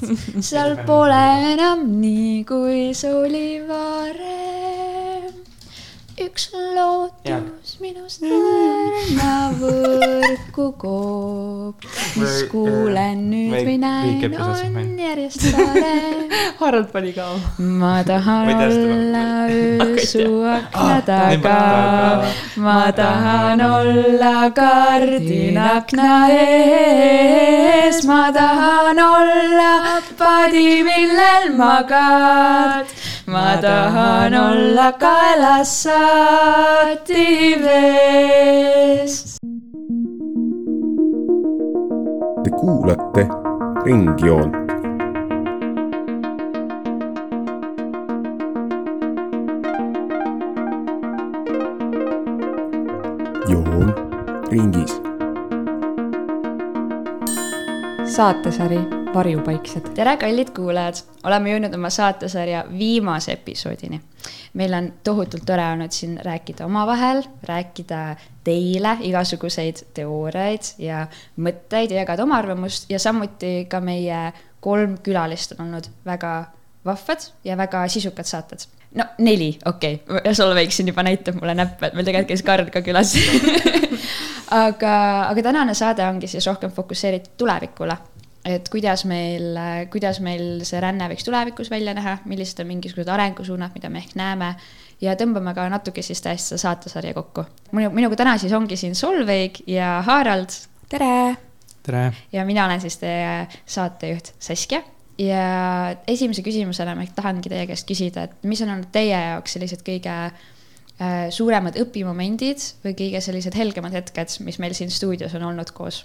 seal pole enam nii, kui see oli varem üks lootus minust õrna võrku koob, mis kuulen nüüd või näen, on järjest parem. Harald pani ka. ma tahan olla öösu akna taga, ma tahan olla kardin akna ees, ma tahan olla padi, millel magad ma tahan olla kaelas saati vees. Te kuulate Ringjoont. joon ringis. saatesari varjupaiksed. tere, kallid kuulajad, oleme jõudnud oma saatesarja viimase episoodini. meil on tohutult tore olnud siin rääkida omavahel, rääkida teile igasuguseid teooriaid ja mõtteid ja jagada oma arvamust ja samuti ka meie kolm külalist on olnud väga vahvad ja väga sisukad saated no neli, okei okay., Solveig siin juba näitab mulle näppe, et meil tegelikult käis Karl ka külas aga, aga tänane saade ongi siis rohkem fokusseeritud tulevikule et kuidas meil, kuidas meil see ränne võiks tulevikus välja näha, millised on mingisugused arengusuunad, mida me ehk näeme ja tõmbame ka natuke siis tõesti seda saatesarja kokku. minu, minuga täna siis ongi siin Solveig ja Harald. tere! tere! ja mina olen siis teie saatejuht Saskia ja esimese küsimusena ma tahangi teie käest küsida, et mis on olnud teie jaoks sellised kõige äh, suuremad õpimomendid või kõige sellised helgemad hetked, mis meil siin stuudios on olnud koos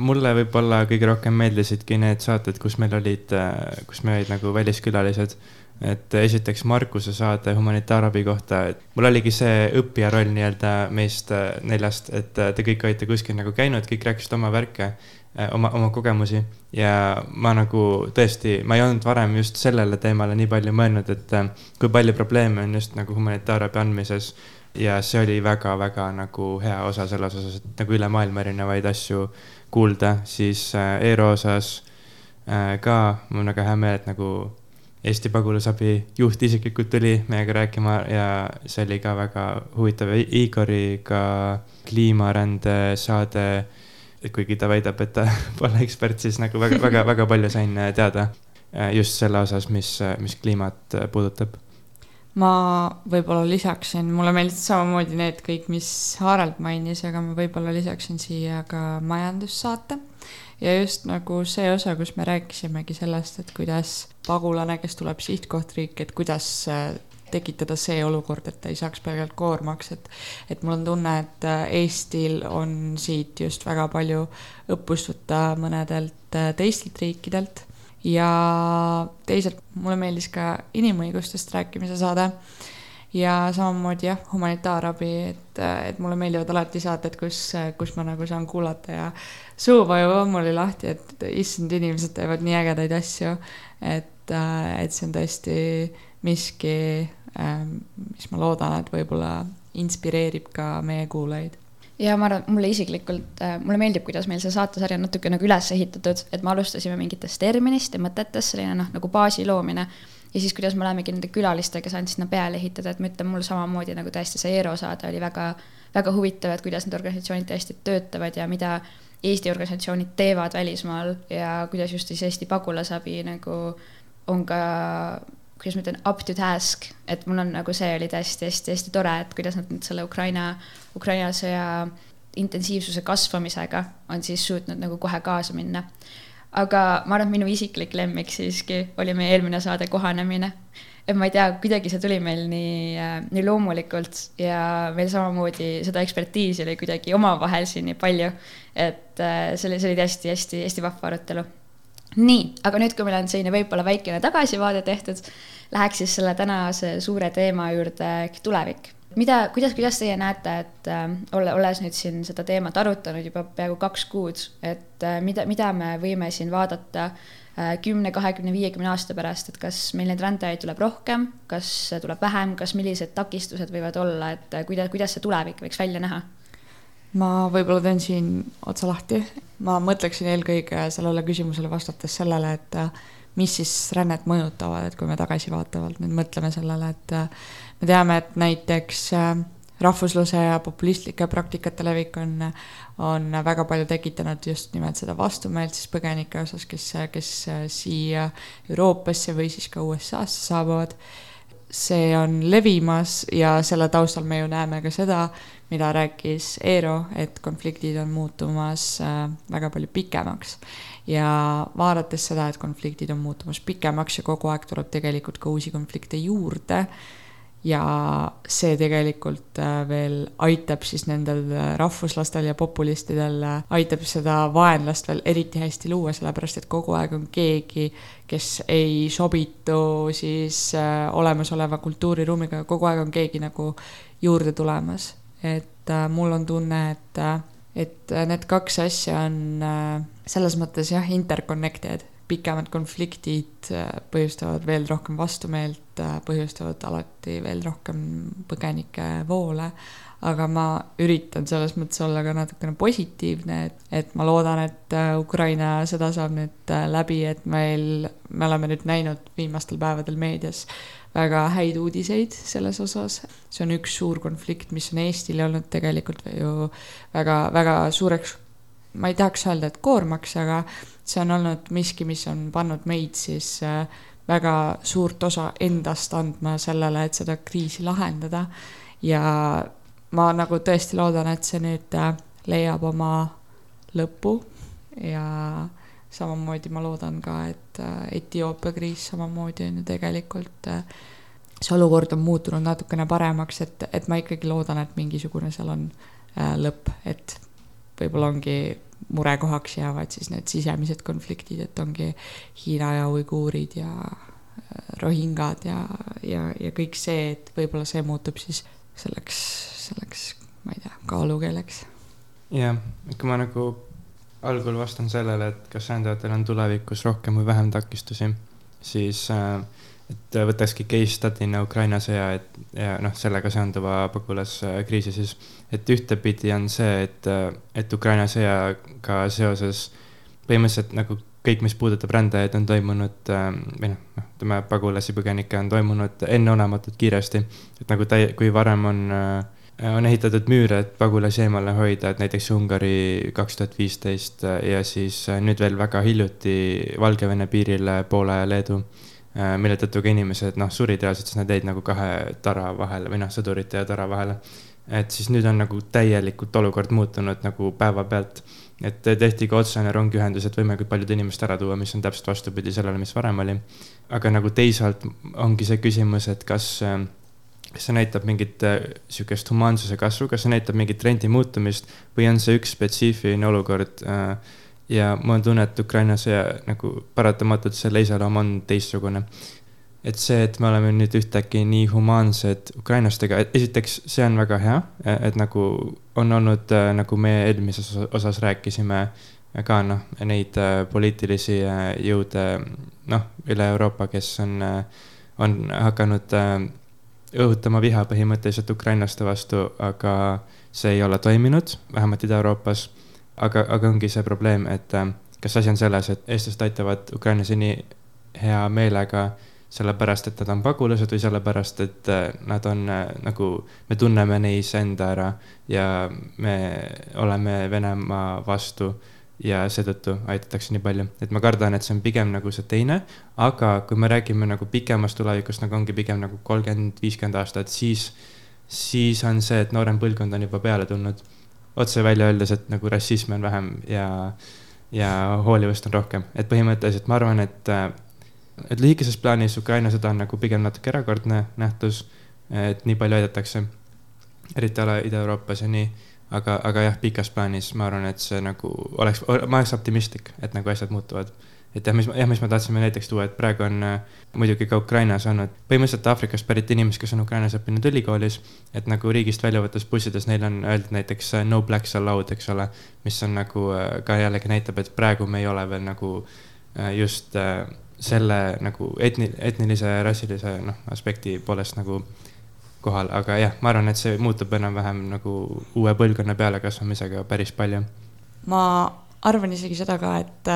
mulle võib-olla kõige rohkem meeldisidki need saated, kus meil olid, äh, kus me olid nagu väliskülalised. et esiteks Markuse saade humanitaarabi kohta, et mul oligi see õppija roll nii-öelda meist äh, neljast, et äh, te kõik olite kuskil nagu käinud, kõik rääkisite oma värke, oma, oma kogemusi. ja ma nagu tõesti, ma ei olnud varem just sellele teemale nii palju mõelnud, et kui palju probleeme on just nagu humanitaarabi andmises ja see oli väga-väga nagu hea osa selles osas, et nagu üle maailma erinevaid asju kuulda, siis äh, Eero osas äh, ka mul on väga hea meel, et nagu Eesti pagulasabi juht isiklikult tuli meiega rääkima ja see oli ka väga huvitav. Igoriga kliimarände saade, kuigi ta väidab, et ta pole ekspert, siis nagu väga, väga, väga palju sain äh, teada just selle osas, mis, mis kliimat puudutab ma võib-olla lisaksin, mulle meeldisid samamoodi need kõik, mis Harald mainis, aga ma võib-olla lisaksin siia ka majandussaate. ja just nagu see osa, kus me rääkisimegi sellest, et kuidas pagulane, kes tuleb sihtkohtriiki, et kuidas äh, tekitada see olukord, et ta ei saaks pelgalt koormaks, et et mul on tunne, et äh, Eestil on siit just väga palju õppust võtta mõnedelt äh, teistelt riikidelt ja teisalt mulle meeldis ka inimõigustest rääkimise saade ja samamoodi jah, humanitaarabi, et, et mulle meeldivad alati saated, kus, kus ma nagu saan kuulata ja suu vajub ammuli lahti, et issand, inimesed teevad nii ägedaid asju. et, et see on tõesti miski, mis ma loodan, et võib-olla inspireerib ka meie kuulajaid ja ma arvan, mulle isiklikult, äh, mulle meeldib, kuidas meil see saatesari on natuke nagu üles ehitatud, et me alustasime mingitest terminist ja mõtetest, selline noh, nagu baasi loomine. ja siis, kuidas me olemegi nende külalistega saanud sinna peale ehitada, et ma ütlen, mul samamoodi nagu tõesti see Eero saade oli väga, väga huvitav, et kuidas need organisatsioonid tõesti töötavad ja mida Eesti organisatsioonid teevad välismaal ja kuidas just siis Eesti pagulasabi nagu on ka kuidas ma ütlen, up to task, et mul on nagu see oli hästi-hästi-hästi tore, et kuidas nad nüüd selle Ukraina, Ukraina sõja intensiivsuse kasvamisega on siis suutnud nagu kohe kaasa minna. aga ma arvan, et minu isiklik lemmik siiski oli meie eelmine saade Kohanemine. et ma ei tea, kuidagi see tuli meil nii äh,, nii loomulikult ja meil samamoodi seda ekspertiisi oli kuidagi omavahel siin nii palju, et äh, see oli, see oli hästi-hästi-hästi vahva arutelu nii, aga nüüd, kui meil on selline võib-olla väikene tagasivaade tehtud, läheks siis selle tänase suure teema juurde ehk tulevik. mida, kuidas, kuidas teie näete, et äh, olles nüüd siin seda teemat arutanud juba peaaegu kaks kuud, et äh, mida, mida me võime siin vaadata äh, kümne, kahekümne, viiekümne aasta pärast, et kas meil neid rändajaid tuleb rohkem, kas tuleb vähem, kas millised takistused võivad olla, et äh, kuidas, kuidas see tulevik võiks välja näha? Ma võib-olla teen siin otsa lahti. ma mõtleksin eelkõige sellele küsimusele vastates sellele, et äh, mis siis rännet mõjutavad, et kui me tagasivaatavalt nüüd mõtleme sellele, et äh, me teame, et näiteks äh, rahvusluse ja populistlike praktikate levik on, on väga palju tekitanud just nimelt seda vastumeelt siis põgenike osas, kes, kes siia Euroopasse või siis ka USA-sse saabuvad. see on levimas ja selle taustal me ju näeme ka seda, mida rääkis Eero, et konfliktid on muutumas äh, väga palju pikemaks. ja vaadates seda, et konfliktid on muutumas pikemaks ja kogu aeg tuleb tegelikult ka uusi konflikte juurde ja see tegelikult äh, veel aitab siis nendel äh, rahvuslastel ja populistidel, aitab seda vaenlast veel eriti hästi luua, sellepärast et kogu aeg on keegi, kes ei sobitu siis olemasoleva kultuuriruumiga, kogu aeg on keegi nagu juurde tulemas. Et mul on tunne, et, et need kaks asja on selles mõttes jah, interconnected pikemad konfliktid äh, põhjustavad veel rohkem vastumeelt, äh, põhjustavad alati veel rohkem põgenike voole. aga ma üritan selles mõttes olla ka natukene positiivne, et, et ma loodan, et äh, Ukraina sõda saab nüüd läbi, et meil, me oleme nüüd näinud viimastel päevadel meedias väga häid uudiseid selles osas. see on üks suur konflikt, mis on Eestile olnud tegelikult ju väga, väga suureks ma ei tahaks öelda, et koormaks, aga see on olnud miski, mis on pannud meid siis äh, väga suurt osa endast andma sellele, et seda kriisi lahendada. ja ma nagu tõesti loodan, et see nüüd äh, leiab oma lõpu ja samamoodi ma loodan ka, et äh, Etioopia kriis samamoodi on ju tegelikult see olukord on muutunud natukene paremaks, et, et ma ikkagi loodan, et mingisugune seal on lõpp, et võib-olla ongi murekohaks jäävad siis need sisemised konfliktid, et ongi Hiina ja uiguurid ja äh, rohingad ja, ja, ja kõik see, et võib-olla see muutub siis selleks, selleks, ma ei tea, kaalukeeleks. jah, kui ma nagu algul vastan sellele, et kas rändajatel on tulevikus rohkem või vähem takistusi, siis äh, et võtakski case study'na Ukraina sõja, et ja noh, sellega seonduva pagulaskriisi siis. et ühtepidi on see, et, et Ukraina sõjaga seoses põhimõtteliselt nagu kõik, mis puudutab rändajaid, on toimunud või noh, noh, ütleme pagulasi, põgenikke on toimunud enneolematult kiiresti. et nagu täi-, kui varem on, on ehitatud müüre, et pagulasi eemale hoida, et näiteks Ungari kaks tuhat viisteist ja siis nüüd veel väga hiljuti Valgevene piirile Poola ja Leedu Äh, mille tõttu ka inimesed noh, surid reaalselt, sest nad jäid nagu kahe tara vahele või noh, sõdurite ja tara vahele. et siis nüüd on nagu täielikult olukord muutunud nagu päevapealt. et tehti ka otsene rongiühendus, et võimalikult paljude inimest ära tuua, mis on täpselt vastupidi sellele, mis varem oli. aga nagu teisalt ongi see küsimus, et kas äh, kas see näitab mingit äh, sihukest humaansuse kasvu, kas see näitab mingit trendi muutumist või on see üks spetsiifiline olukord äh, ja mul on tunne, et Ukraina sõja nagu paratamatult selle iseloom on teistsugune. et see, et me oleme nüüd ühtäkki nii humaansed ukrainlastega, et esiteks see on väga hea, et nagu on olnud, äh, nagu me eelmises osas rääkisime ka noh, neid äh, poliitilisi äh, jõude noh, üle Euroopa, kes on, on hakanud õhutama viha põhimõtteliselt ukrainlaste vastu, aga see ei ole toiminud, vähemalt Ida-Euroopas aga, aga ongi see probleem, et äh, kas asi on selles, et eestlased aitavad ukrainlasi nii hea meelega sellepärast, et nad on pagulased või sellepärast, et äh, nad on äh, nagu, me tunneme neis enda ära ja me oleme Venemaa vastu ja seetõttu aitatakse nii palju, et ma kardan, et see on pigem nagu see teine, aga kui me räägime nagu pikemast tulevikust, nagu ongi pigem nagu kolmkümmend, viiskümmend aastat, siis, siis on see, et noorem põlvkond on juba peale tulnud otse välja öeldes, et nagu rassismi on vähem ja, ja hoolivust on rohkem, et põhimõtteliselt ma arvan, et, et lühikeses plaanis Ukraina sõda on nagu pigem natuke erakordne nähtus, et nii palju aidatakse, eriti ala Ida-Euroopas ja nii, aga, aga jah, pikas plaanis ma arvan, et see nagu oleks, ma oleks optimistlik, et nagu asjad muutuvad et jah, mis, jah, mis me tahtsime näiteks tuua, et praegu on äh, muidugi ka Ukrainas olnud põhimõtteliselt Aafrikast pärit inimesed, kes on Ukrainas õppinud ülikoolis. et nagu riigist väljavates bussides neil on öeldud näiteks äh, no blacks allowed, eks ole. mis on nagu äh, ka jällegi näitab, et praegu me ei ole veel nagu just selle nagu etni-, etnilise, rassilise noh, aspekti poolest nagu kohal, aga jah, ma arvan, et see muutub enam-vähem nagu uue põlvkonna pealekasvamisega päris palju. ma arvan isegi seda ka, et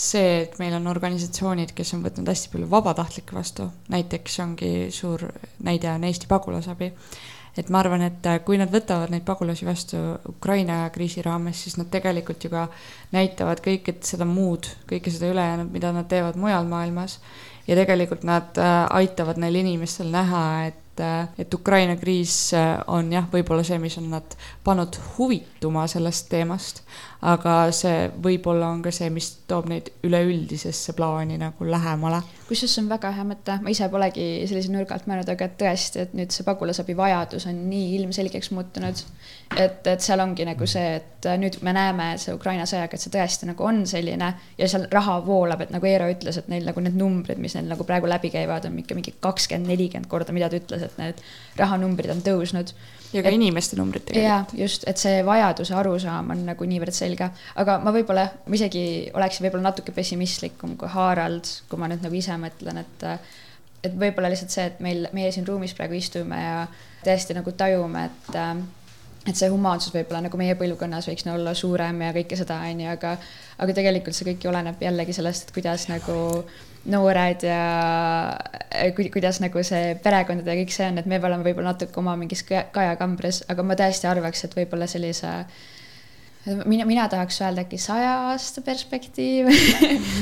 see, et meil on organisatsioonid, kes on võtnud hästi palju vabatahtlikke vastu, näiteks ongi suur näide on Eesti pagulasabi. et ma arvan, et kui nad võtavad neid pagulasi vastu Ukraina kriisi raames, siis nad tegelikult ju ka näitavad kõike seda muud, kõike seda ülejäänud, mida nad teevad mujal maailmas. ja tegelikult nad äh, aitavad neil inimestel näha, et et Ukraina kriis äh, on jah, võib-olla see, mis on nad pannud huvituma sellest teemast, aga see võib-olla on ka see, mis toob neid üleüldisesse plaani nagu lähemale. kusjuures see on väga hea mõte, ma ise polegi sellise nurga alt mõelnud, aga et tõesti, et nüüd see pagulasabi vajadus on nii ilmselgeks muutunud. Et, et seal ongi nagu see, et nüüd me näeme see Ukraina sõjaga, et see tõesti nagu on selline ja seal raha voolab, et nagu Eero ütles, et neil nagu need numbrid, mis neil nagu praegu läbi käivad, on ikka mingi kakskümmend, nelikümmend korda, mida ta ütles, et need rahanumbrid on tõusnud ja ka et, inimeste numbrid tegelikult. jaa, just, et see vajaduse arusaam on nagu niivõrd selge, aga ma võib-olla, ma isegi oleksin võib-olla natuke pessimistlikum kui Harald, kui ma nüüd nagu ise mõtlen, et et võib-olla lihtsalt see, et meil, meie siin ruumis praegu istume ja tõesti nagu tajume, et et see humaansus võib-olla nagu meie põlvkonnas võiks no olla suurem ja kõike seda, on ju, aga aga tegelikult see kõik oleneb jällegi sellest, et kuidas nagu noored ja kuidas nagu see perekondade ja kõik see on, et me oleme võib-olla natuke oma mingis kajakambris, aga ma tõesti arvaks, et võib-olla sellise mina, mina tahaks öelda äkki saja aasta perspektiiv.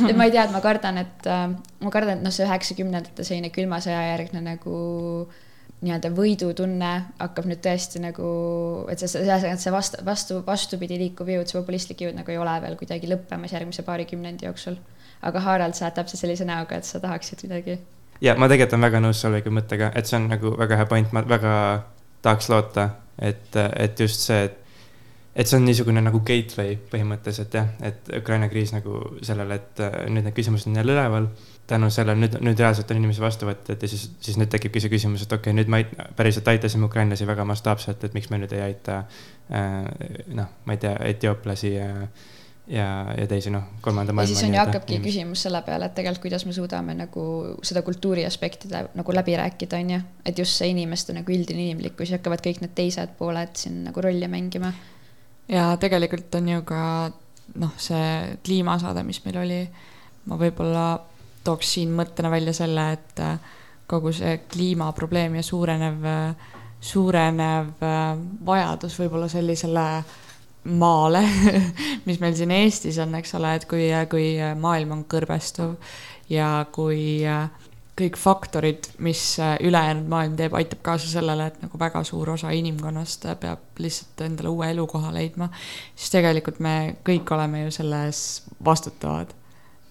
Et ma ei tea, et ma kardan, et ma kardan, et noh, see üheksakümnendate selline külma sõja järgne nagu nii-öelda võidutunne hakkab nüüd tõesti nagu, et see, see, see vastu, vastu, vastupidi liikuv jõud, see populistlik jõud nagu ei ole veel kuidagi lõppemas järgmise paari kümnendi jooksul aga Harald, sa oled täpselt sellise näoga, et sa tahaksid midagi. ja ma tegelikult olen väga nõus Solveiga mõttega, et see on nagu väga hea point, ma väga tahaks loota, et, et just see, et et see on niisugune nagu gateway põhimõtteliselt jah, et Ukraina kriis nagu sellele, et nüüd need küsimused on jälle üleval. Tänu sellele nüüd, nüüd reaalselt on inimesi vastu võetud ja siis, siis nüüd tekibki see küsimus, et okei okay,, nüüd me päriselt aitasime ukrainlasi väga mastaapselt, et miks me nüüd ei aita äh, noh, ma ei tea, etiooplasi ja ja, ja teisi noh, kolmanda maailma. ja siis on ju hakkabki inimesi. küsimus selle peale, et tegelikult kuidas me suudame nagu seda kultuuri aspekti nagu läbi rääkida, on ju. et just see inimeste nagu üldine inimlikkus ja hakkavad kõik need teised pooled siin nagu rolli mängima. ja tegelikult on ju ka noh, see kliimasaade, mis meil oli, ma võib-olla tooks siin mõttena välja selle, et äh, kogu see kliimaprobleem ja suurenev, suurenev äh, vajadus võib-olla sellisele äh, maale mis meil siin Eestis on, eks ole, et kui, kui maailm on kõrbestuv ja kui kõik faktorid, mis ülejäänud maailm teeb, aitab kaasa sellele, et nagu väga suur osa inimkonnast peab lihtsalt endale uue elukoha leidma, siis tegelikult me kõik oleme ju selles vastutavad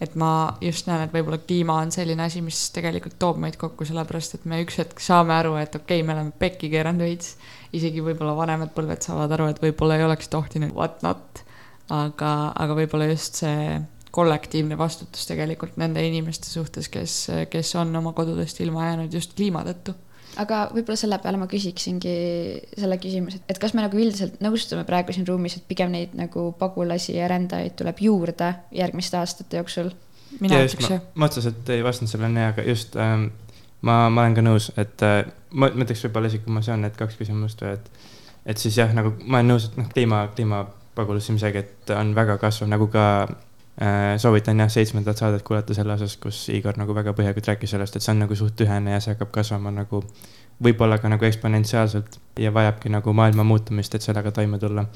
et ma just näen, et võib-olla kliima on selline asi, mis tegelikult toob meid kokku, sellepärast et me üks hetk saame aru, et okei okay,, me oleme pekki keeranud veits. isegi võib-olla vanemad põlved saavad aru, et võib-olla ei oleks tohtinud what not. aga, aga võib-olla just see kollektiivne vastutus tegelikult nende inimeste suhtes, kes, kes on oma kodudest ilma jäänud just kliima tõttu aga võib-olla selle peale ma küsiksingi selle küsimuse, et kas me nagu üldiselt nõustume praegu siin ruumis, et pigem neid nagu pagulasi ja rändajaid tuleb juurde järgmiste aastate jooksul? mina ütleks jah. ma otseselt ei vastanud sellele, aga just ähm, ma, ma olen ka nõus, et äh, ma mõtleks võib-olla isegi, kui ma seon need kaks küsimust või et, et siis jah, nagu ma olen nõus, et noh, kliima, kliimapagulustamisega, et on väga kasvav, nagu ka soovitan jah, seitsmendat saadet kuulata selle osas, kus Igor nagu väga põhjalikult rääkis sellest, et see on nagu suht ühene ja see hakkab kasvama nagu võib-olla ka nagu eksponentsiaalselt ja vajabki nagu maailma muutumist, et sellega toime tulla.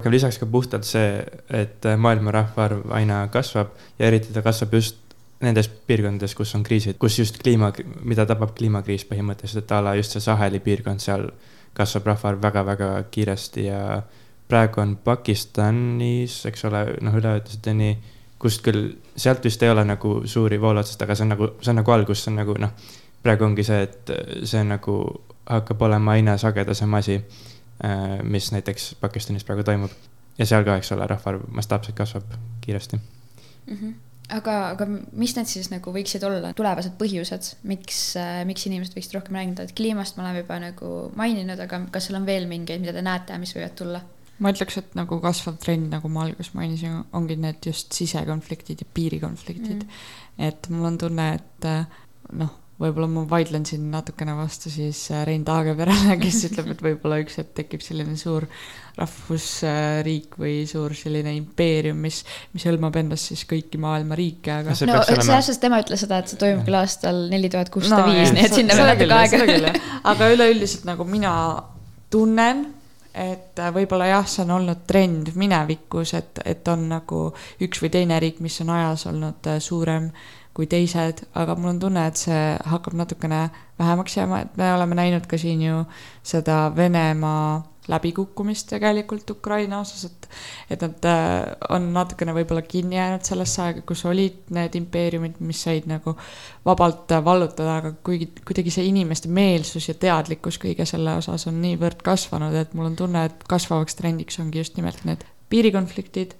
aga lisaks ka puhtalt see, et maailma rahvaarv aina kasvab ja eriti ta kasvab just nendes piirkondades, kus on kriisid, kus just kliima, mida tabab kliimakriis põhimõtteliselt, et a la just see Saheli piirkond, seal kasvab rahvaarv väga-väga kiiresti ja praegu on Pakistanis, eks ole, noh, üleujutuseni, kust küll, sealt vist ei ole nagu suuri vooluotsast, aga see on nagu, see on nagu algus, see on nagu noh praegu ongi see, et see nagu hakkab olema aina sagedasem asi, äh, mis näiteks Pakistanis praegu toimub. ja seal ka, eks ole, rahvaarv mastaapselt kasvab kiiresti mm. -hmm aga, aga mis need siis nagu võiksid olla tulevased põhjused, miks äh,, miks inimesed võiksid rohkem rääkida, et kliimast me oleme juba nagu maininud, aga kas seal on veel mingeid, mida te näete, mis võivad tulla? Ma ütleks, et nagu kasvav trend, nagu ma alguses mainisin, ongi need just sisekonfliktid ja piirikonfliktid mm. et mul on tunne, et äh, noh võib-olla ma vaidlen siin natukene vastu siis äh, Rein Taageperele, kes ütleb, et võib-olla üks hetk tekib selline suur rahvusriik või suur selline impeerium, mis, mis hõlmab endas siis kõiki maailma riike, aga. no selles suhtes tema ütles seda, et see toimub küll aastal neli tuhat kuussada viis, nii et sinna veel natuke aega. aga üleüldiselt nagu mina tunnen et äh, võib-olla jah, see on olnud trend minevikus, et, et on nagu üks või teine riik, mis on ajas olnud äh, suurem kui teised, aga mul on tunne, et see hakkab natukene vähemaks jääma, et me oleme näinud ka siin ju seda Venemaa läbikukkumist tegelikult Ukraina osas, et, et nad äh, on natukene võib-olla kinni jäänud sellesse aega, kus olid need impeeriumid, mis said nagu vabalt vallutada, aga kuigi kuidagi see inimeste meelsus ja teadlikkus kõige selle osas on niivõrd kasvanud, et mul on tunne, et kasvavaks trendiks ongi just nimelt need piirikonfliktid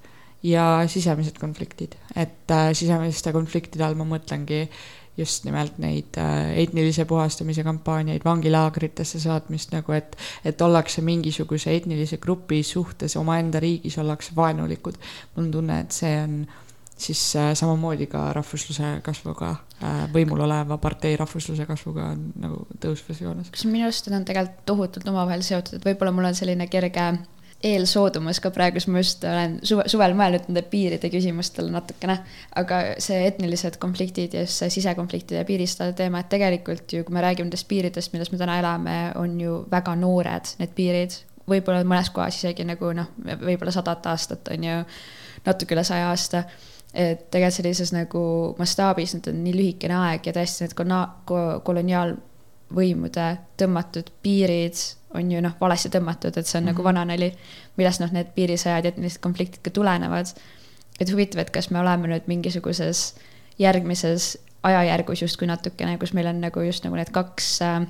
ja sisemised konfliktid, et äh, sisemiste konfliktide all ma mõtlengi äh, just nimelt neid äh, etnilise puhastamise kampaaniaid, vangilaagritesse saatmist nagu, et, et ollakse mingisuguse etnilise grupi suhtes omaenda riigis ollakse vaenulikud. mul on tunne, et see on siis äh, samamoodi ka rahvusluse kasvuga äh,, võimul oleva partei rahvusluse kasvuga on nagu tõusvas joones. kas minu arust need on tegelikult tohutult omavahel seotud, et võib-olla mul on selline kerge eelsoodumus ka praegu, siis ma just olen suve, suvel mõelnud nende piiride küsimustele natukene, aga see etnilised konfliktid ja see sisekonfliktide ja piiristajate teema, et tegelikult ju, kui me räägime nendest piiridest, milles me täna elame, on ju väga noored, need piirid, võib-olla mõnes kohas isegi nagu noh, võib-olla sadat aastat on ju, natuke üle saja aasta. Et tegelikult sellises nagu mastaabis nüüd on nii lühikene aeg ja tõesti need koloniaalvõimude tõmmatud piirid on ju noh, valesti tõmmatud, et see on mm -hmm. nagu mhm. vananali, millest noh, need piirisõjad ja etnilised konfliktid ka tulenevad. et huvitav, et kas me oleme nüüd mingisuguses järgmises ajajärgus justkui natukene, kus meil on nagu just nagu need kaks, äh,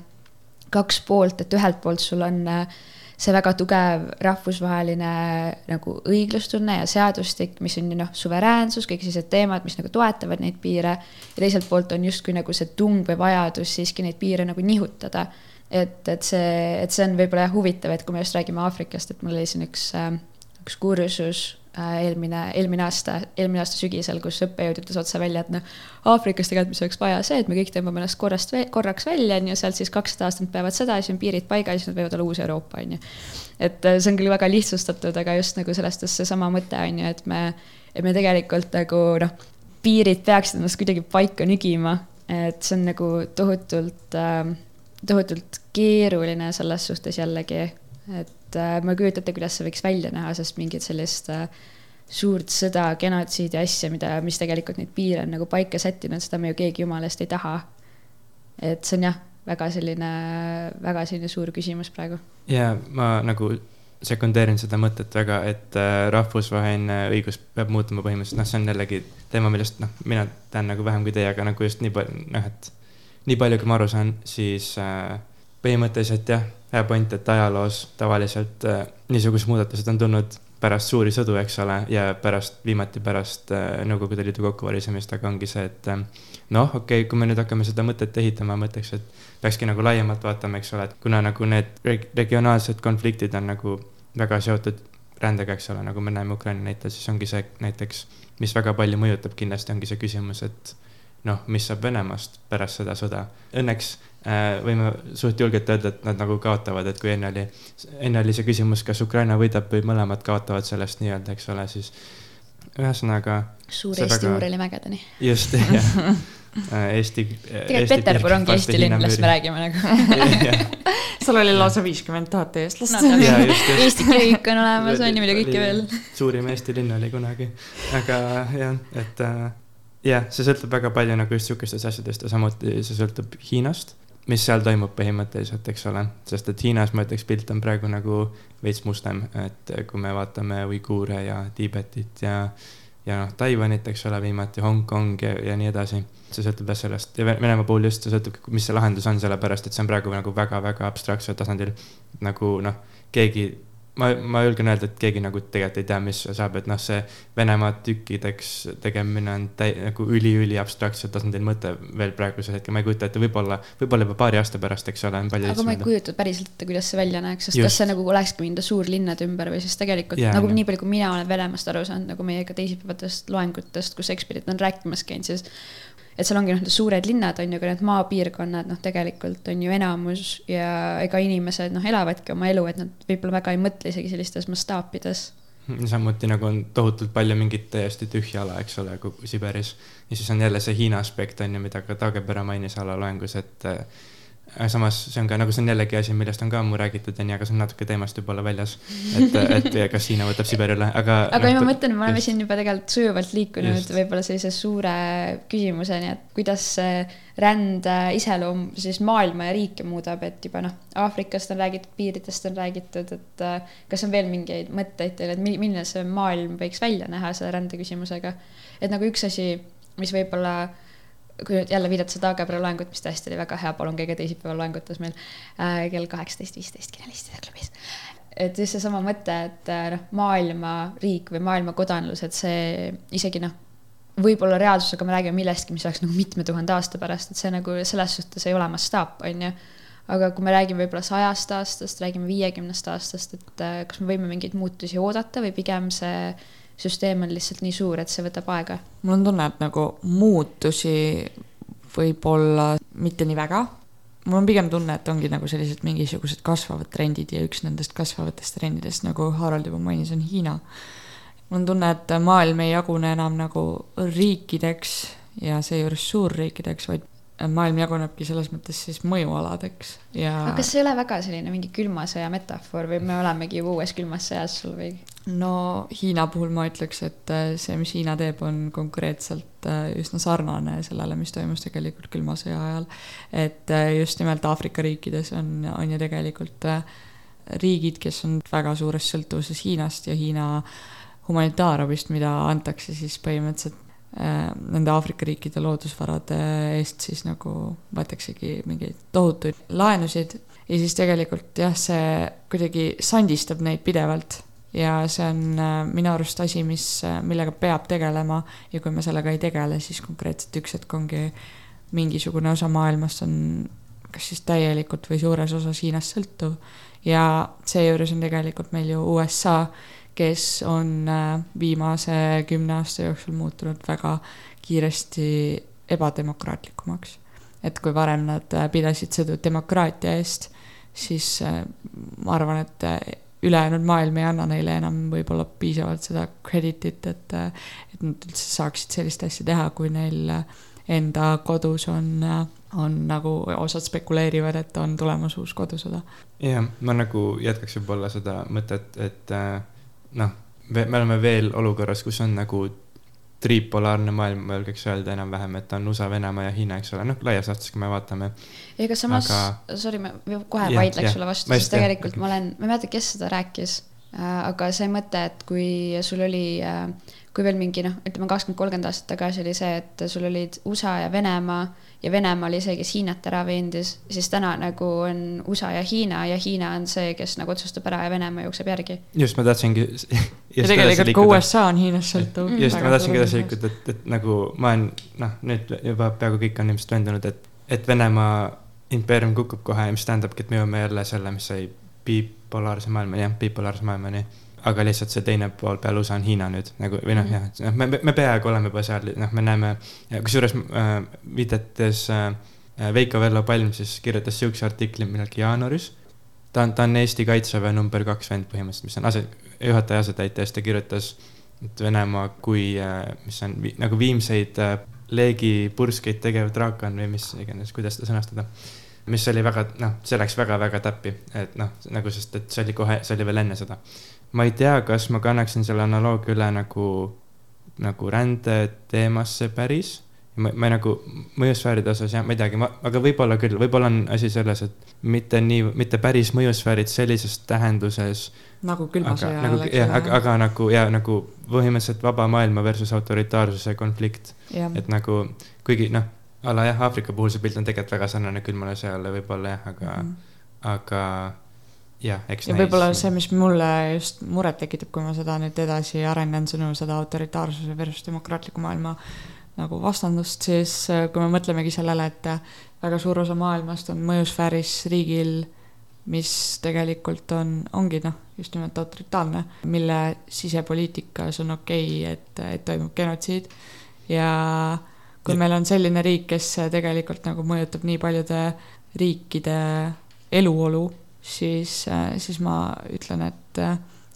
kaks poolt, et ühelt poolt sul on äh, see väga tugev rahvusvaheline nagu õiglustunne ja seadustik, mis on ju noh, suveräänsus, kõik sellised teemad, mis nagu toetavad neid piire. ja teiselt poolt on justkui nagu see tung või vajadus siiski neid piire nagu nihutada. Et, et see, et see on võib-olla jah huvitav, et kui me just räägime Aafrikast, et mul oli siin üks, äh, üks kursus Äh, eelmine, eelmine aasta, eelmine aasta sügisel, kus õppejõud ütles otse välja, et noh, Aafrikas tegelikult, mis oleks vaja, see, et me kõik tõmbame ennast korrast, korraks välja, on ju, sealt siis kakssada aastat peavad seda, siis on piirid paigas, siis nad võivad olla uus Euroopa, on ju. et äh, see on küll väga lihtsustatud, aga just nagu sellest seesama mõte on ju, et me, et me tegelikult nagu noh, piirid peaksid ennast kuidagi paika nügima, et see on nagu tohutult äh,, tohutult keeruline selles suhtes jällegi, et äh, ma ei kujuta ette, kuidas see võiks välja näha, sest mingit sellist äh, suurt sõda, genotsiidi asja, mida, mis tegelikult neid piire on nagu paika sättinud, seda me ju keegi jumala eest ei taha. et see on jah, väga selline, väga selline suur küsimus praegu. ja ma nagu sekundeerin seda mõtet väga, et äh, rahvusvaheline õigus peab muutuma põhimõtteliselt, noh, see on jällegi teema, millest noh, mina tean nagu vähem kui teie, aga nagu just nii palju, noh, et nii palju, kui ma aru saan, siis äh, põhimõtteliselt jah hea point, et ajaloos tavaliselt äh, niisugused muudatused on tulnud pärast suuri sõdu, eks ole, ja pärast, viimati pärast äh, Nõukogude Liidu kokkuvarisemist, aga ongi see, et äh, noh, okei okay,, kui me nüüd hakkame seda mõtet ehitama, mõtleks, et peakski nagu laiemalt vaatama, eks ole, et kuna nagu need reg regionaalsed konfliktid on nagu väga seotud rändega, eks ole, nagu me näeme Ukraina näitel, siis ongi see näiteks, mis väga palju mõjutab kindlasti, ongi see küsimus, et noh, mis saab Venemaast pärast seda sõda. Õnneks võime suht julgelt öelda, et nad nagu kaotavad, et kui enne oli, enne oli see küsimus, kas Ukraina võidab või mõlemad kaotavad sellest nii-öelda, eks ole, siis ühesõnaga. suur Eesti väga... uureli mägedeni. just, jah äh, Eesti. tegelikult Peterbur ongi Eesti linn, millest me räägime nagu seal oli lausa viiskümmend tuhat eestlast no,. Eesti kirik on olemas, on ju, mida kõike veel. suurim Eesti linn oli kunagi, aga jah, et äh, jah, see sõltub väga palju nagu just sihukestest asjadest ja samuti see sõltub Hiinast mis seal toimub põhimõtteliselt, eks ole, sest et Hiinas ma ütleks, pilt on praegu nagu veits mustem, et kui me vaatame uiguure ja Tiibetit ja, ja noh, Taiwanit, eks ole, viimati Hongkong ja, ja nii edasi. see sõltub jah sellest ja Venemaa puhul just see sõltub, mis see lahendus on, sellepärast et see on praegu nagu väga-väga abstraktsel tasandil. nagu noh, keegi ma, ma julgen öelda, et keegi nagu tegelikult ei tea, mis saab, et noh, see Venemaa tükkideks tegemine on täi-, nagu üli-üli abstraktsel tasandil mõte veel praegusel hetkel, ma ei kujuta ette, võib-olla, võib-olla juba paari aasta pärast, eks ole, on palju aga ma ei kujuta päriselt ette, kuidas see välja näeks, sest Just. kas see nagu olekski mingi suurlinnade ümber või siis tegelikult yeah, nagu nii palju, kui mina olen Venemaast aru saanud, nagu meie ka teisipäevastest loengutest, kus eksperdid on rääkimas käinud, siis et seal ongi noh, need suured linnad on ju, aga need maapiirkonnad noh, tegelikult on ju enamus ja ega inimesed noh, elavadki oma elu, et nad võib-olla väga ei mõtle isegi sellistes mastaapides samuti nagu on tohutult palju mingit täiesti tühja ala, eks ole, kogu Siberis. ja siis on jälle see Hiina aspekt on ju, mida ka Taagepera mainis alaloengus, et äh, samas see on ka nagu see on jällegi asi, millest on ka ammu räägitud ja nii, aga see on natuke teemast võib-olla väljas. et, et kas Hiina võtab Siberi üle, aga. aga no, ma mõtlen, me oleme siin juba tegelikult sujuvalt liikunud võib-olla sellise suure küsimuseni, et kuidas see rände iseloom siis maailma ja riike muudab, et juba noh, Aafrikast on räägitud, piiridest on räägitud, et äh, kas on veel mingeid mõtteid teil, et milline see maailm võiks välja näha selle rändeküsimusega? et nagu üks asi, mis võib-olla kui jälle viidata seda Agebra loengut, mis tõesti oli väga hea, palun käige teisipäeval loengutes meil äh, kell kaheksateist viisteist Kirjalistide klubis. et just seesama mõte, et äh, noh, maailma riik või maailma kodanlus, et see isegi noh, võib-olla reaalsusega me räägime millestki, mis oleks nagu mitme tuhande aasta pärast, et see nagu selles suhtes ei ole mastaap, on ju aga kui me räägime võib-olla sajast aastast, räägime viiekümnest aastast, et äh, kas me võime mingeid muutusi oodata või pigem see süsteem on lihtsalt nii suur, et see võtab aega. mul on tunne, et nagu muutusi võib-olla mitte nii väga. mul on pigem tunne, et ongi nagu sellised mingisugused kasvavad trendid ja üks nendest kasvavatest trendidest, nagu Harald juba mainis, on Hiina. mul on tunne, et maailm ei jagune enam nagu riikideks ja seejuures suurriikideks, vaid maailm jagunebki selles mõttes siis mõjualadeks ja. aga kas see ei ole väga selline mingi külma sõja metafoor või me olemegi juba uues külmas sõjas sul või? no Hiina puhul ma ütleks, et äh, see, mis Hiina teeb, on konkreetselt äh, üsna sarnane sellele, mis toimus tegelikult külma sõja ajal. et äh, just nimelt Aafrika riikides on, on ju tegelikult riigid, kes on väga suures sõltuvuses Hiinast ja Hiina humanitaarabist, mida antakse siis põhimõtteliselt nende Aafrika riikide loodusvarade eest siis nagu võetaksegi mingeid tohutuid laenusid. Ja siis tegelikult jah, see kuidagi sandistab neid pidevalt. Ja see on äh, minu arust asi, mis, äh, millega peab tegelema. Ja kui me sellega ei tegele, siis konkreetselt üks hetk ongi mingisugune osa maailmast on kas siis täielikult või suures osas Hiinast sõltuv. Ja seejuures on tegelikult meil ju USA kes on äh, viimase kümne aasta jooksul muutunud väga kiiresti ebademokraatlikumaks. et kui varem nad äh, pidasid sõdu demokraatia eest, siis äh, ma arvan, et ülejäänud maailm ei anna neile enam võib-olla piisavalt seda credit'it, et, et nad üldse saaksid sellist asja teha, kui neil enda kodus on, on nagu osad spekuleerivad, et on tulemas uus kodusõda. jah, ma nagu jätkaks võib-olla seda mõtet, et äh, noh, me oleme veel olukorras, kus on nagu tripolaarne maailm, ma julgeks öelda enam-vähem, et on USA, Venemaa ja Hiina, eks ole, noh, laias laastus, kui me vaatame. ega samas aga..., sorry, ma kohe vaidleks sulle vastu, sest tegelikult jah. ma olen, ma ei mäleta, kes seda rääkis äh,, aga see mõte, et kui sul oli äh, kui veel mingi noh, ütleme kakskümmend, kolmkümmend aastat tagasi oli see, et sul olid USA ja Venemaa ja Venemaa oli see, kes Hiinat ära veendis, siis täna nagu on USA ja Hiina ja Hiina on see, kes nagu otsustab ära ja Venemaa jookseb järgi. just, ma tahtsingi. ja tegelikult ka USA on Hiinast sõltuv. just, ma tahtsingi edasi liikuda, et, et nagu ma olen noh, nüüd juba peaaegu kõik on ilmselt veendunud, et, et Venemaa impeerium kukub kohe, mis tähendabki, et me jõuame jälle selle, mis sai bipolaarse maailma, jah, bipolaarse maailmani aga lihtsalt see teine pool peale USA on Hiina nüüd nagu või noh, jah, noh, me, me peaaegu oleme juba seal, noh, me näeme, kusjuures äh, viidates äh, Veiko Vello Palm siis kirjutas sihukese artikli millalgi jaanuaris. ta on, ta on Eesti kaitseväe number kaks vend põhimõtteliselt, mis on ase, juhataja asetäitja, siis ta kirjutas, et Venemaa kui äh,, mis on vi, nagu viimseid äh, leegipurskeid tegev draakon või mis iganes, kuidas seda sõnastada mis oli väga, noh, see läks väga-väga täppi, et noh, nagu sest, et see oli kohe, see oli veel enne seda ma ei tea, kas ma kannaksin selle analoogia üle nagu, nagu rändeteemasse päris. ma, ma ei nagu mõjusfääride osas jah, ma ei teagi, ma, aga võib-olla küll, võib-olla on asi selles, et mitte nii, mitte päris mõjusfäärid sellises tähenduses. nagu külma sõja ajal, eks ole. aga, aga nagu ja nagu põhimõtteliselt vaba maailma versus autoritaarsuse konflikt. et nagu, kuigi noh, a la jah, Aafrika puhul see pilt on tegelikult väga sarnane külmale sõjale võib-olla jah, aga mm, -hmm. aga jah, eks ja võib-olla see, mis mulle just muret tekitab, kui ma seda nüüd edasi arendan, sõnu seda autoritaarsuse versus demokraatliku maailma nagu vastandust, siis äh, kui me mõtlemegi sellele, et väga suur osa maailmast on mõjusfääris riigil, mis tegelikult on, ongi noh, just nimelt autoritaarne, mille sisepoliitikas on okei okay,, et, et toimub genotsiid. Ja kui meil on selline riik, kes tegelikult nagu mõjutab nii paljude riikide eluolu, siis, siis ma ütlen, et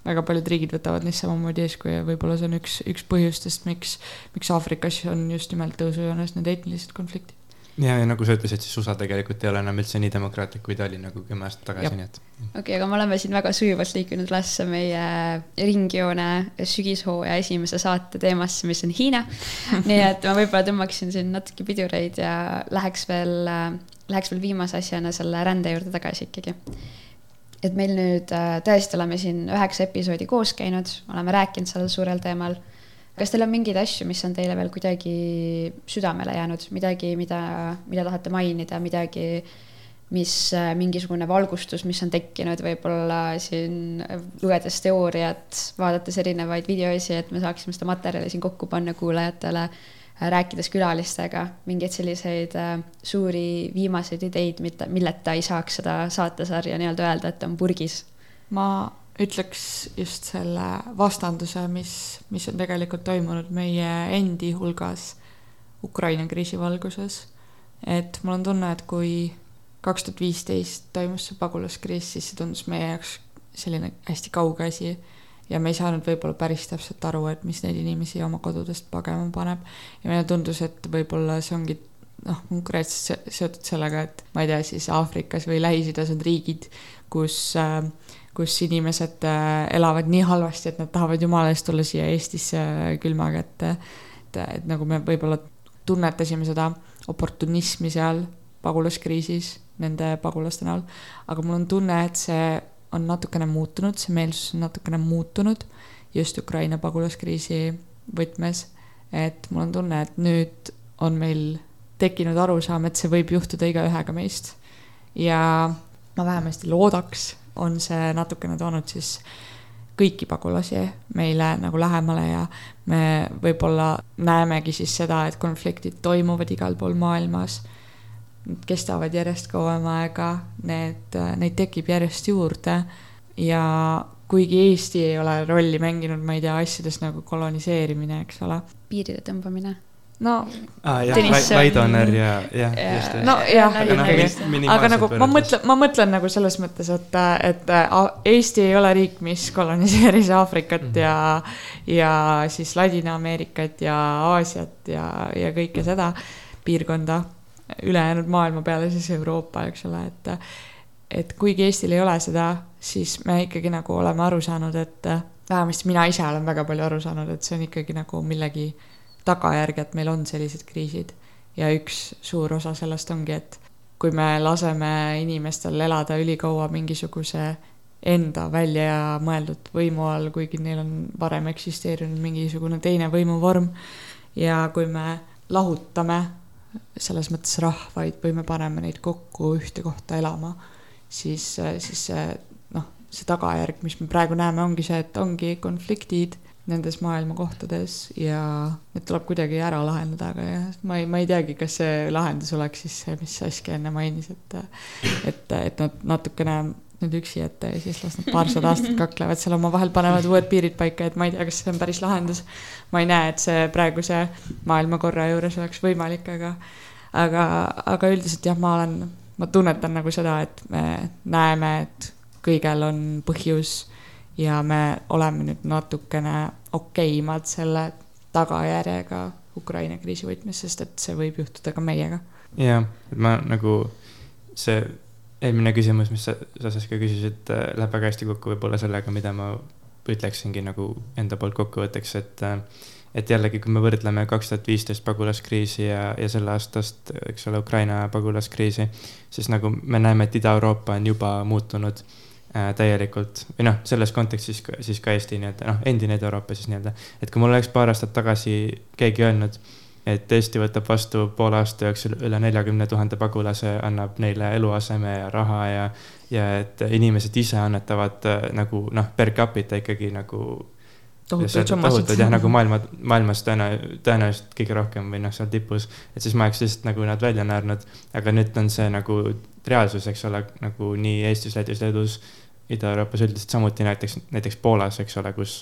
väga paljud riigid võtavad neist samamoodi eeskuju ja võib-olla see on üks, üks põhjustest, miks, miks Aafrikas on just nimelt tõusujoones need etnilised konfliktid ja, ja nagu sa ütlesid, siis USA tegelikult ei ole enam üldse nii demokraatlik, kui ta oli nagu kümme aastat tagasi, nii et. okei okay,, aga me oleme siin väga sujuvalt liikunud üles meie ringjoone sügishooaja esimese saate teemasse, mis on Hiina nii et ma võib-olla tõmbaksin siin natuke pidureid ja läheks veel, läheks veel viimase asjana selle rände juurde tagasi ikkagi. et meil nüüd äh, tõesti oleme siin üheksa episoodi koos käinud, oleme rääkinud sellel suurel teemal. Kas teil on mingeid asju, mis on teile veel kuidagi südamele jäänud, midagi, mida, mida tahate mainida, midagi, mis mingisugune valgustus, mis on tekkinud võib-olla siin lugedes teooriat, vaadates erinevaid videosi, et me saaksime seda materjali siin kokku panna kuulajatele, rääkides külalistega, mingeid selliseid äh, suuri viimaseid ideid, mitte, milleta ei saaks seda saatesarja nii-öelda öelda, et on purgis? ma ütleks just selle vastanduse, mis, mis on tegelikult toimunud meie endi hulgas Ukraina kriisi valguses. et mul on tunne, et kui kaks tuhat viisteist toimus see pagulaskriis, siis see tundus meie jaoks selline hästi kauge asi ja me ei saanud võib-olla päris täpselt aru, et mis neid inimesi oma kodudest pagema paneb. ja meile tundus, et võib-olla see ongi noh, konkreetselt seotud sellega, et ma ei tea, siis Aafrikas või Lähis-Idas on riigid, kus äh, kus inimesed äh, elavad nii halvasti, et nad tahavad jumala eest tulla siia Eestisse külma kätte. et, et nagu me võib-olla tunnetasime seda oportunismi seal pagulaskriisis nende pagulaste näol, aga mul on tunne, et see on natukene muutunud, see meelsus on natukene muutunud just Ukraina pagulaskriisi võtmes. et mul on tunne, et nüüd on meil tekkinud arusaam, et see võib juhtuda igaühega meist. ja ma vähemasti loodaks, on see natukene toonud siis kõiki pagulasi meile nagu lähemale ja me võib-olla näemegi siis seda, et konfliktid toimuvad igal pool maailmas. Kestavad järjest kauem aega, need, neid tekib järjest juurde ja kuigi Eesti ei ole rolli mänginud, ma ei tea, asjades nagu koloniseerimine, eks ole. piiride tõmbamine no ah,. Laidoner ja, jah, just. nojah, ikkagi, aga nagu ma mõtlen, ma mõtlen nagu selles mõttes, et, et Eesti ei ole riik, mis koloniseeris Aafrikat mm -hmm. ja, ja siis Ladina-Ameerikat ja Aasiat ja, ja kõike seda piirkonda, ülejäänud maailma peale siis Euroopa, eks ole, et, et kuigi Eestil ei ole seda, siis me ikkagi nagu oleme aru saanud, et vähemasti mina ise olen väga palju aru saanud, et see on ikkagi nagu millegi tagajärg, et meil on sellised kriisid. ja üks suur osa sellest ongi, et kui me laseme inimestel elada ülikaua mingisuguse enda välja mõeldud võimu all, kuigi neil on varem eksisteerinud mingisugune teine võimuvorm. ja kui me lahutame selles mõttes rahvaid või me paneme neid kokku ühte kohta elama, siis, siis see noh, see tagajärg, mis me praegu näeme, ongi see, et ongi konfliktid nendes maailma kohtades ja need tuleb kuidagi ära lahendada, aga jah, ma ei, ma ei teagi, kas see lahendus oleks siis see, mis Saskia enne mainis, et et, et nad natukene nüüd üksi jätta ja siis las nad paarsada aastat kaklevad seal omavahel, panevad uued piirid paika, et ma ei tea, kas see on päris lahendus. ma ei näe, et see praeguse maailmakorra juures oleks võimalik, aga aga, aga üldiselt jah, ma olen, ma tunnetan nagu seda, et me näeme, et kõigel on põhjus ja me oleme nüüd natukene okeimad selle tagajärjega Ukraina kriisi võtmes, sest et see võib juhtuda ka meiega. jah, et ma nagu see eelmine küsimus, mis sa, sa Saskia küsisid, äh, läheb väga hästi kokku võib-olla sellega, mida ma ütleksingi nagu enda poolt kokkuvõtteks, et äh, et jällegi, kui me võrdleme kaks tuhat viisteist pagulaskriisi ja, ja selle aastast, eks ole, Ukraina pagulaskriisi, siis nagu me näeme, et Ida-Euroopa on juba muutunud äh, Äh, täielikult või noh, selles kontekstis siis ka Eesti nii-öelda noh, endine Ida-Euroopa siis nii-öelda. et kui mul oleks paar aastat tagasi keegi öelnud, et Eesti võtab vastu poole aasta jooksul üle neljakümne tuhande pagulase, annab neile eluaseme ja raha ja, ja et inimesed ise annetavad äh, nagu noh, per capita ikkagi nagu tohutud jah, nagu maailma, maailmas tõenä-, tõenäoliselt kõige rohkem või noh, seal tipus. et siis ma oleks lihtsalt nagu nad välja naernud, aga nüüd on see nagu reaalsus, eks ole, nagu nii Eestis, Lätis, Leedus Ida-Euroopas üldiselt samuti näiteks, näiteks Poolas, eks ole, kus,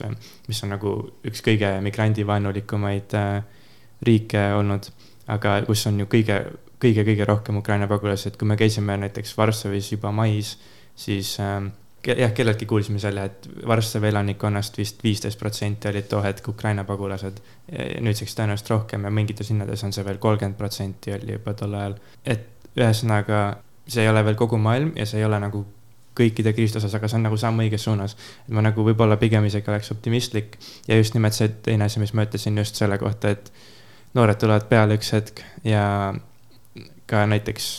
mis on nagu üks kõige migrandivaenulikumaid äh, riike olnud. aga kus on ju kõige, kõige-kõige rohkem Ukraina pagulasi, et kui me käisime näiteks Varssavis juba mais, siis äh, jah, kelleltki kuulsime selle, et Varssavi elanikkonnast vist viisteist protsenti olid too hetk Ukraina pagulased. nüüdseks tõenäoliselt rohkem ja mingites linnades on see veel kolmkümmend protsenti oli juba tol ajal. et ühesõnaga, see ei ole veel kogu maailm ja see ei ole nagu kõikide kriiside osas, aga see on nagu samm õiges suunas. ma nagu võib-olla pigem isegi oleks optimistlik ja just nimelt see teine asi, mis ma ütlesin just selle kohta, et noored tulevad peale üks hetk ja ka näiteks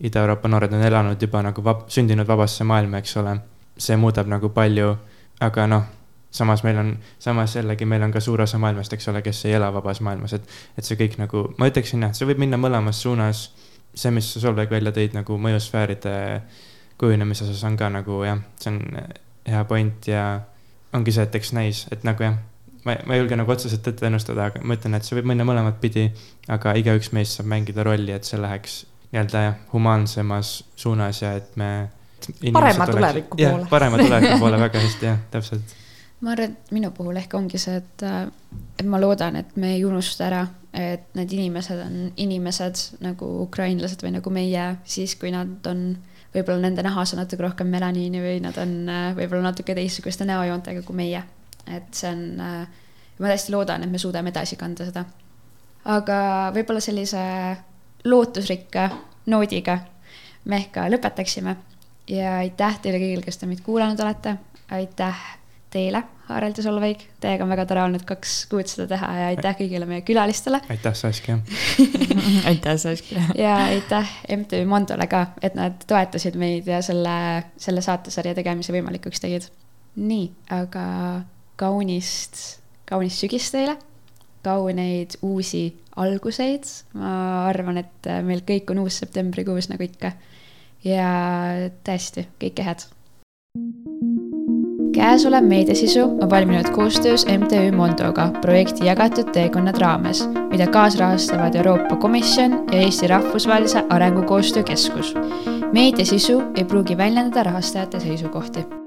Ida-Euroopa noored on elanud juba nagu vab-, sündinud vabasse maailma, eks ole. see muudab nagu palju, aga noh, samas meil on, samas jällegi meil on ka suur osa maailmast, eks ole, kes ei ela vabas maailmas, et, et see kõik nagu, ma ütleksin jah, see võib minna mõlemas suunas. see, mis sa Solveig välja tõid nagu mõjusfääride kujunemise osas on ka nagu jah, see on hea point ja ongi see, et eks näis, et nagu jah ma, ma ei julge nagu otseselt ette ennustada, aga ma ütlen, et see võib minna mõlemat pidi, aga igaüks meist saab mängida rolli, et see läheks nii-öelda jah, humaansemas suunas ja et me. parema tuleviku jah, poole. parema tuleviku poole väga hästi jah, täpselt. ma arvan, et minu puhul ehk ongi see, et, et ma loodan, et me ei unusta ära, et need inimesed on inimesed nagu ukrainlased või nagu meie, siis kui nad on võib-olla nende nahas on natuke rohkem melaniini või nad on võib-olla natuke teistsuguste näojoontega kui meie. Et see on, äh, ma tõesti loodan, et me suudame edasi kanda seda. aga võib-olla sellise lootusrikka noodiga me ehk ka lõpetaksime. ja aitäh teile kõigile, kes te meid kuulanud olete. aitäh teile, Harald ja Solveig, teiega on väga tore olnud kaks kuud seda teha ja aitäh kõigile meie külalistele. aitäh, Saskia aitäh, Saskia ja aitäh MTÜ Mondole ka, et nad toetasid meid ja selle, selle saatesarja tegemise võimalikuks tegid. nii, aga kaunist, kaunist sügist teile, kauneid uusi alguseid, ma arvan, et meil kõik on uus septembrikuus nagu ikka. ja tõesti, kõike head. käesolev meediasisu on valminud koostöös MTÜ Mondoga projekti Jagatud teekonnad raames, mida kaasrahastavad Euroopa Komisjon ja Eesti Rahvusvahelise Arengukoostöö Keskus. meediasisu ei pruugi väljendada rahastajate seisukohti